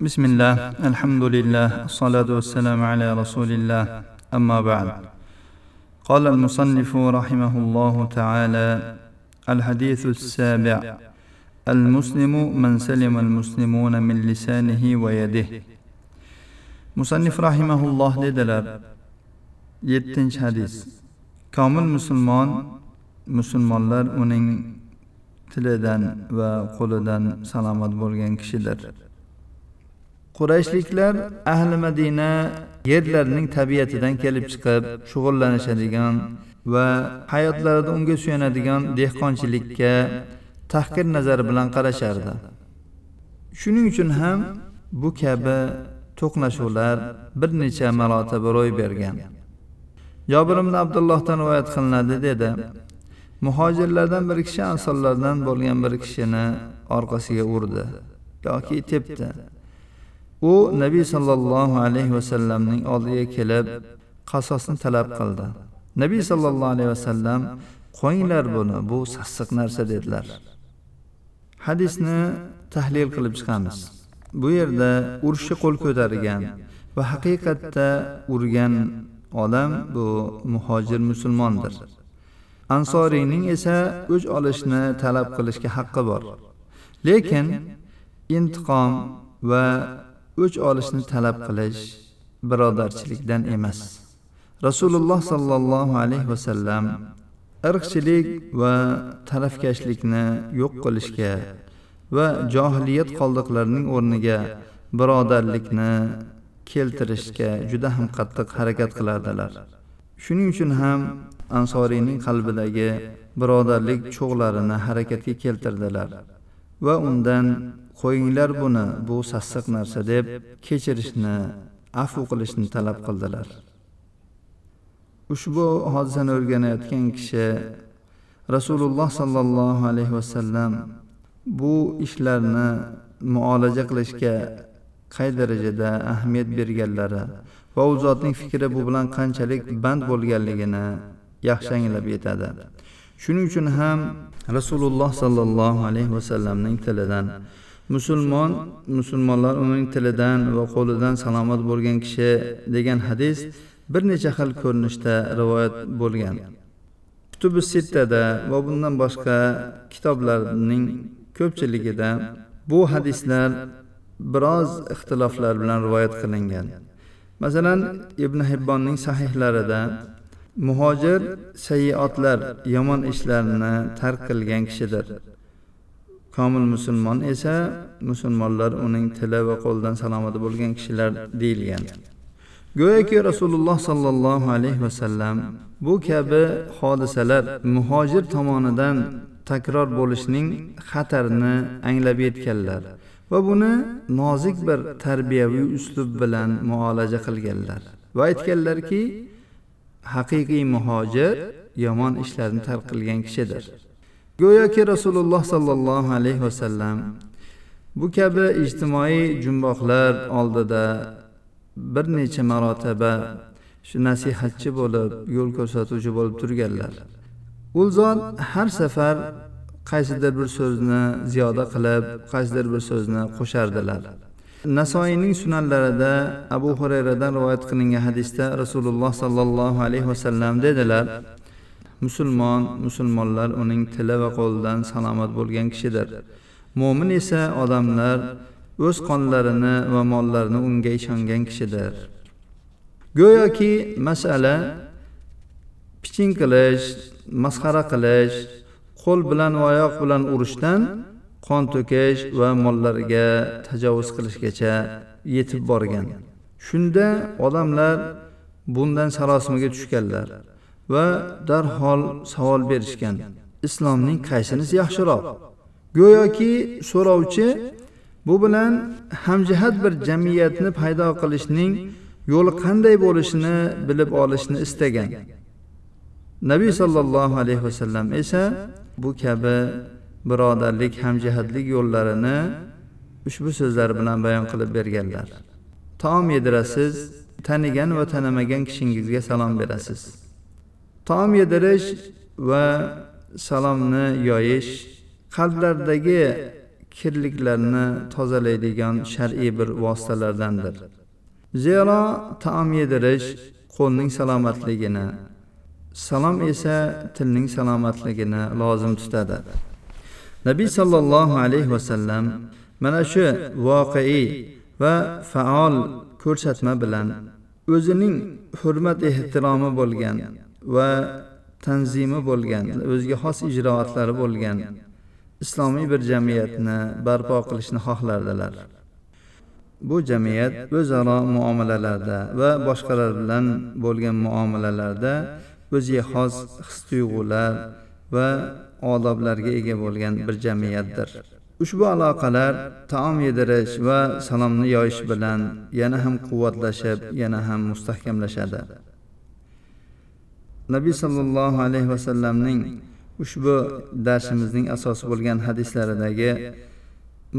بسم الله الحمد لله الصلاة والسلام على رسول الله أما بعد. قال المصنف رحمه الله تعالى الحديث السابع المسلم من سلم المسلمون من لسانه ويده. مصنف رحمه الله dedilar yettinchi hadis komil musulmon musulmonlar uning tilidan va qo'lidan salomat kishidir qurayshliklar ahli madina yerlarning tabiatidan kelib chiqib shug'ullanishadigan va hayotlarida unga suyanadigan dehqonchilikka tahqir nazari bilan qarashardi. Shuning uchun ham bu kabi to'qnashuvlar bir necha marotaba ro'y bergan. Jobir ibn abdullohdan rivoyat qilinadi dedi. Muhojirlardan bir kishi ansorlardan bo'lgan bir kishini orqasiga urdi yoki tepdi. U nabiy sollallohu alayhi vasallamning oldiga kelib qasosni talab qildi. Nabiy sollallohu alayhi vasallam qo'yinglar buni bu sassiq narsa dedilar. Hadisni tahlil qilib chiqamiz. Bu yerda urushga qo'l ko'targan va haqiqatda urgan odam bu muhojir musulmondir. Ansoriyning esa o'ch olishni talab qilishga haqqi bor. Lekin intiqom va o'ch olishni talab qilish birodarchilikdan emas. Rasululloh sollallohu alayhi vasallam irqchilik va tarafkashlikni yo'q qilishga va johiliyat qoldiqlarining o'rniga birodarlikni keltirishga juda ham qattiq harakat qilardilar. Shuning uchun ham ansoriyning qalbidagi birodarlik cho'g'larini harakatga keltirdilar va undan qo'yinglar buni bu sassiq narsa deb kechirishni afu qilishni talab qildilar. Ushbu hodisani o'rganayotgan kishi rasululloh sollallohu alayhi vasallam bu ishlarni muolaja qilishga qay darajada ahamiyat berganlari va u zotning fikri bu bilan qanchalik band bo'lganligini yaxshi anglab yetadi. Shuning uchun ham rasululloh sollallohu alayhi vasallamning tilidan musulmon musulmonlar uning tilidan va qo'lidan salomat bo'lgan kishi degan hadis bir necha xil ko'rinishda rivoyat bo'lgan. Kutubi sittada va bundan boshqa kitoblarning ko'pchiligida bu hadislar biroz ixtiloflar bilan rivoyat qilingan. Masalan ibn hibbonning sahihlarida muhojir sayyiotlar yomon ishlarni tark qilgan kishidir. Komil musulmon esa musulmonlar uning tili va qo'lidan salomat bo'lgan kishilar deyilgan. Go'yoki rasululloh sollallohu alayhi vasallam bu kabi hodisalar muhojir tomonidan takror bo'lishning xatarini anglab yetganlar va buni nozik bir tarbiyaviy uslub bilan muolaja qilganlar va aytganlarki haqiqiy muhojir yomon ishlarni tark qilgan kishidir. Go'yoki rasululloh sollallohu alayhi vasallam bu kabi ijtimoiy jumboqlar oldida bir necha marotaba shu nasihatchi bo'lib yo'l ko'rsatuvchi bo'lib turganlar. U zot har safar qaysidir bir so'zni ziyoda qilib qaysidir bir so'zni qo'shardilar. Nasoiyning sunanlarida abu hurayradan rivoyat qilingan hadisda rasululloh sollallohu alayhi vasallam dedilar musulmon musulmonlar uning tili va qo'lidan salomat bo'lgan kishidir. Mo'min esa odamlar o'z qonlarini va mollarini unga ishongan kishidir. Go'yoki masala piching qilish masxara qilish qo'l bilan va oyoq bilan urishdan qon to'kish va mollarga tajovuz qilishgacha yetib borgan. Shunda odamlar bundan sarosimaga tushganlar. Va darhol savol berishgan. Islomning qaysinisi yaxshiroq? Go'yoki so'rovchi bu bilan hamjihat bir jamiyatni paydo qilishning yo'li qanday bo'lishini bilib olishni istagan. Nabiy sollallohu alayhi vasallam esa bu kabi birodarlik hamjihatlik yo'llarini ushbu so'zlar bilan bayon qilib berganlar. Taom yedirasiz tanigan va tanimagan kishingizga salom berasiz. Taom yedirish va salomni yoyish qalblardagi kirliklarni tozalaydigan shar'iy bir vositalardandir. Zero taom yedirish qo'lning salomatligini salom esa tilning salomatligini lozim tutadi. Nabiy sollallohu alayhi vasallam mana shu voqeiy va faol ko'rsatma bilan o'zining hurmat ehtiromi bo'lgan va tanzimi bo'lgan o'ziga xos ijroatlari bo'lgan islomiy bir jamiyatni barpo qilishni xohlardilar. Bu jamiyat o'zaro muomalalarda va boshqalar bilan bo'lgan muomalalarda o'ziga xos his tuyg'ular va odoblarga ega bo'lgan bir jamiyatdir. Ushbu aloqalar taom yedirish va salomni yoyish bilan yana ham quvvatlashib yana ham mustahkamlashadi. Nabiy sollallohu alayhi vasallamning ushbu darsimizning asosi bo'lgan hadislaridagi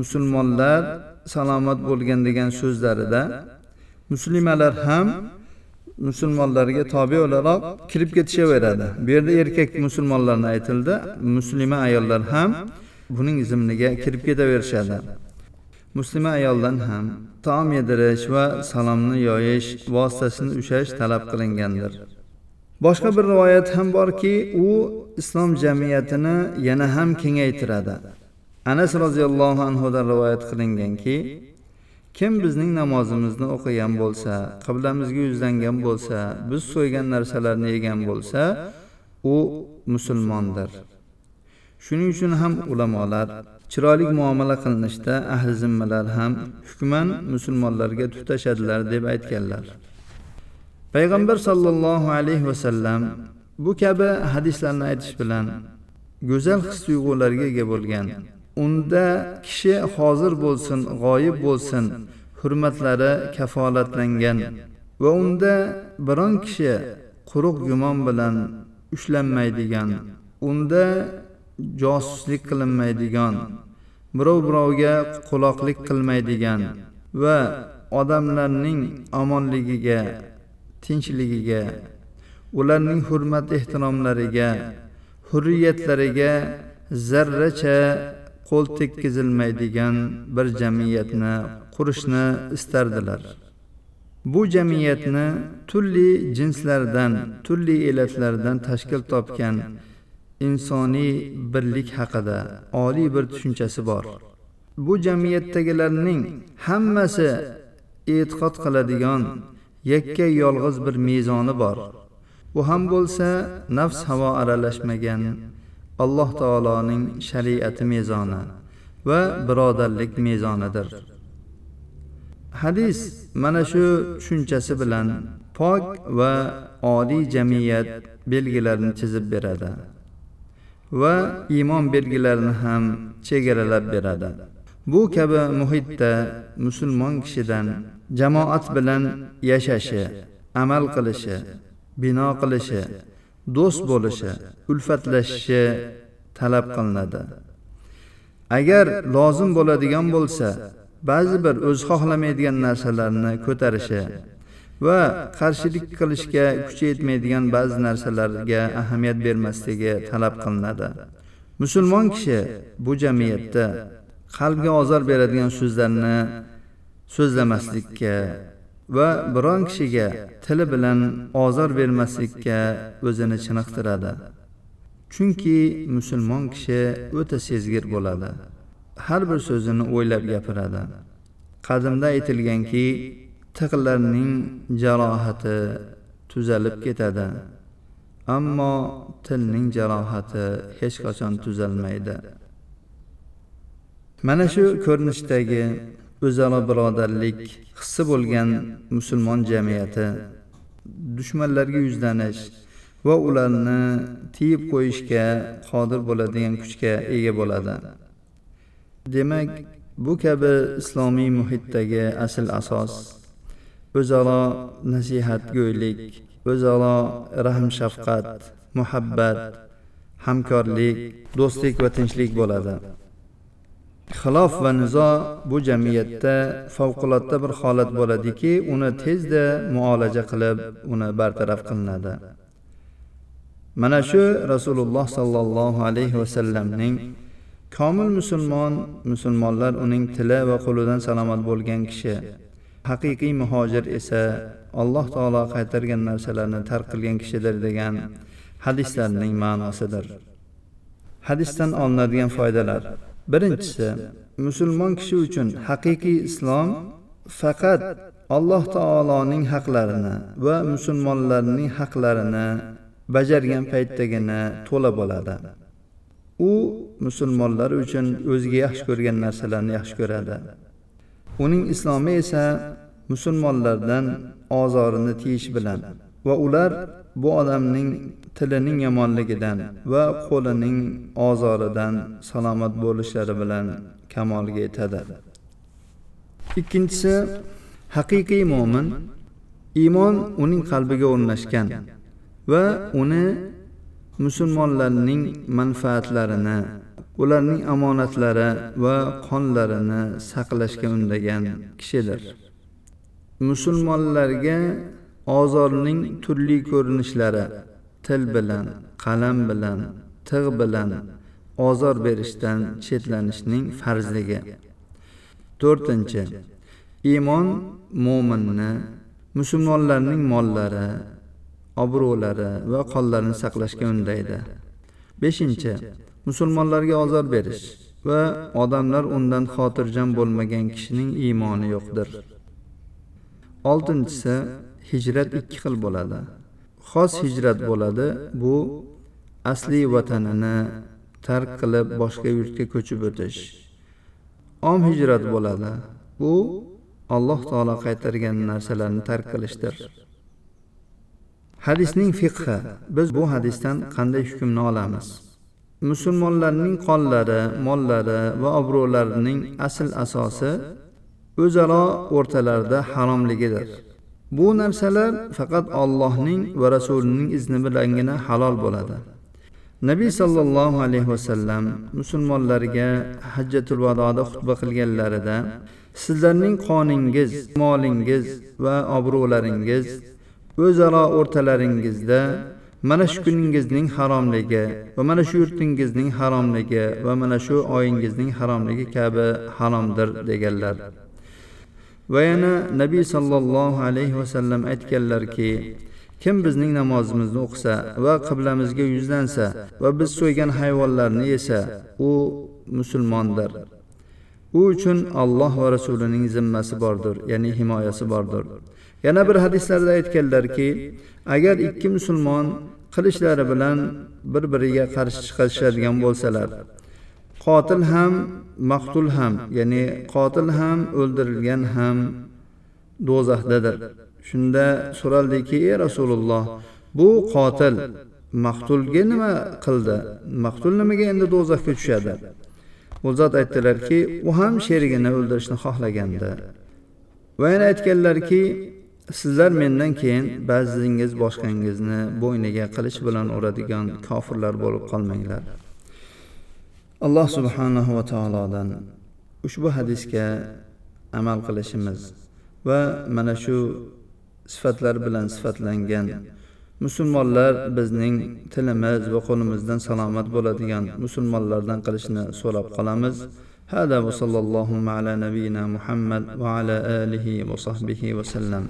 musulmonlar salomat bo'lgan degan so'zlarida muslimalar ham musulmonlarga tobe o'laroq kirib ketishaveradi. Bu yerda erkak musulmonlarni aytildi muslima ayollar ham buning zimniga kirib ketaverishadi. Muslima ayoldan ham taom yedirish va salomni yoyish vositasini ushlash talab qilingandir. Boshqa bir rivoyat ham borki u islom jamiyatini yana ham kengaytiradi. Anas roziyallohu anhudan rivoyat qilinganki kim bizning namozimizni o'qigan bo'lsa qiblamizga yuzlangan bo'lsa biz so'ygan narsalarni yegan bo'lsa u musulmondir. Shuning uchun ham ulamolar chiroyli muomala qilinishda ahli zimmalar ham hukman musulmonlarga tutashadilar deb aytganlar. Payg'ambar sollallohu alayhi vasallam bu kabi hadislarni aytish bilan go'zal his tuyg'ularga ega bo'lgan. Unda kishi hozir bo'lsin g'oyib bo'lsin hurmatlari kafolatlangan va unda biron kishi quruq gumon bilan ushlanmaydigan unda josuslik qilinmaydigan birov birovga quloqlik qilmaydigan va odamlarning omonligiga tinchligiga ularning hurmat ehtiromlariga hurriyatlariga zarracha qo'l tekkizilmaydigan bir jamiyatni qurishni istardilar. Bu jamiyatni turli jinslardan turli elatlardan tashkil topgan insoniy birlik haqida oliy bir tushunchasi bor. Bu jamiyatdagilarning hammasi e'tiqod qiladigan yakka yolg'iz bir mezoni bor. U ham bo'lsa nafs havo aralashmagan alloh taoloning shariati mezoni va birodarlik mezonidir. Hadis mana shu tushunchasi bilan pok va oliy jamiyat belgilarini chizib beradi va iymon belgilarini ham chegaralab beradi. Bu kabi muhitda musulmon kishidan jamoat bilan yashashi amal qilishi bino qilishi do'st bo'lishi ulfatlashishi talab qilinadi. Agar lozim bo'ladigan bo'lsa ba'zi bir o'zi xohlamaydigan narsalarni ko'tarishi va qarshilik qilishga kuchi yetmaydigan ba'zi narsalarga ahamiyat bermasligi talab qilinadi. Musulmon kishi bu jamiyatda qalbga ozor beradigan so'zlarni so'zlamaslikka va biron kishiga tili bilan ozor bermaslikka o'zini chiniqtiradi. Chunki musulmon kishi o'ta sezgir bo'ladi. Har bir so'zini o'ylab gapiradi. Qadimda aytilganki tiqlarning jarohati tuzalib ketadi. Ammo tilning jarohati hech qachon tuzalmaydi. Mana shu ko'rinishdagi o'zaro birodarlik hissi bo'lgan musulmon jamiyati dushmanlarga yuzlanish va ularni tiyib qo'yishga qodir bo'ladigan kuchga ega bo'ladi. Demak bu kabi islomiy muhitdagi asl asos o'zaro nasihatgo'ylik o'zaro rahm shafqat muhabbat hamkorlik do'stlik va tinchlik bo'ladi. Xilof va nizo bu jamiyatda favqulodda bir holat bo'ladiki uni tezda muolaja qilib uni bartaraf qilinadi. Mana shu rasululloh sollallohu alayhi vasallamning komil musulmon musulmonlar uning tili va qo'lidan salomat bo'lgan kishi. Haqiqiy muhojir esa alloh taolo qaytargan narsalarni tark qilgan kishidir degan hadislarning ma'nosidir. Hadisdan olinadigan foydalar. Birinchisi musulmon kishi uchun haqiqiy islom faqat alloh taoloning haqlarini va musulmonlarning haqlarini bajargan paytdagina to'la bo'ladi. U musulmonlar uchun o'ziga yaxshi ko'rgan narsalarni yaxshi ko'radi. Uning islomi esa musulmonlardan ozorini tiyish bilan va ular bu odamning tilining yomonligidan va qo'lining ozoridan salomat bo'lishlari bilan kamolga yetadi. Ikkinchisi haqiqiy mo'min iymon uning qalbiga o'rnashgan va uni musulmonlarning manfaatlarini ularning omonatlari va qonlarini saqlashga undagan kishidir. Musulmonlarga ozorning turli ko'rinishlari til bilan qalam bilan tig' bilan ozor berishdan chetlanishning farzligi. To'rtinchi iymon mo'minni musulmonlarning mollari obro'lari va qonlarini saqlashga undaydi. Beshinchi musulmonlarga ozor berish va odamlar undan xotirjam bo'lmagan kishining iymoni yo'qdir. Oltinchisi hijrat ikki xil bo'ladi. Xos hijrat bo'ladi bu asliy vatanini tark qilib boshqa yurtga ko'chib o'tish. Om hijrat bo'ladi bu alloh taolo qaytargan narsalarni tark qilishdir. Hadisning fiqhi biz bu hadisdan qanday hukmni olamiz? Musulmonlarning qonlari mollari va obro'larining asl asosi o'zaro o'rtalarida haromligidir. Bu narsalar faqat Allohning va rasulining izni bilangina halol bo'ladi. Nabiy sollallohu alayhi vasallam musulmonlarga hajjatul vadoda xutba qilganlarida sizlarning qoningiz molingiz va obro'laringiz o'zaro o'rtalaringizda mana shu kuningizning haromligi va mana shu yurtingizning haromligi va mana shu oyingizning haromligi kabi haromdir deganlar. Va yana nabiy sollallohu alayhi vasallam aytganlarki kim bizning namozimizni o'qisa va qiblamizga yuzlansa va biz so'ygan hayvonlarni yesa u musulmondir. U uchun alloh va rasulining zimmasi bordir ya'ni himoyasi bordir. Yana bir hadislarda aytganlarki agar ikki musulmon qilichlari bilan bir biriga qarshi chiqishadigan bo'lsalar qotil ham maqtul ham ya'ni qotil ham o'ldirilgan ham do'zaxdadir. Shunda so'raldiki ey rasululloh bu qotil maqtulga nima qildi? Maqtul nimaga endi do'zaxga tushadi? U zot aytdilarki u ham sherigini o'ldirishni xohlagandi. Va yana aytganlarki sizlar mendan keyin ba'zingiz boshqangizni bo'yniga qilich bilan uradigan kofirlar bo'lib qolmanglar. alloh subhanahu va taolodan ushbu hadisga amal qilishimiz va mana shu sifatlar bilan sifatlangan musulmonlar bizning tilimiz va qo'limizdan salomat bo'ladigan musulmonlardan qilishni so'rab qolamiz هذا وصلى اللهم على نبينا محمد وعلى آله وصحبه وسلم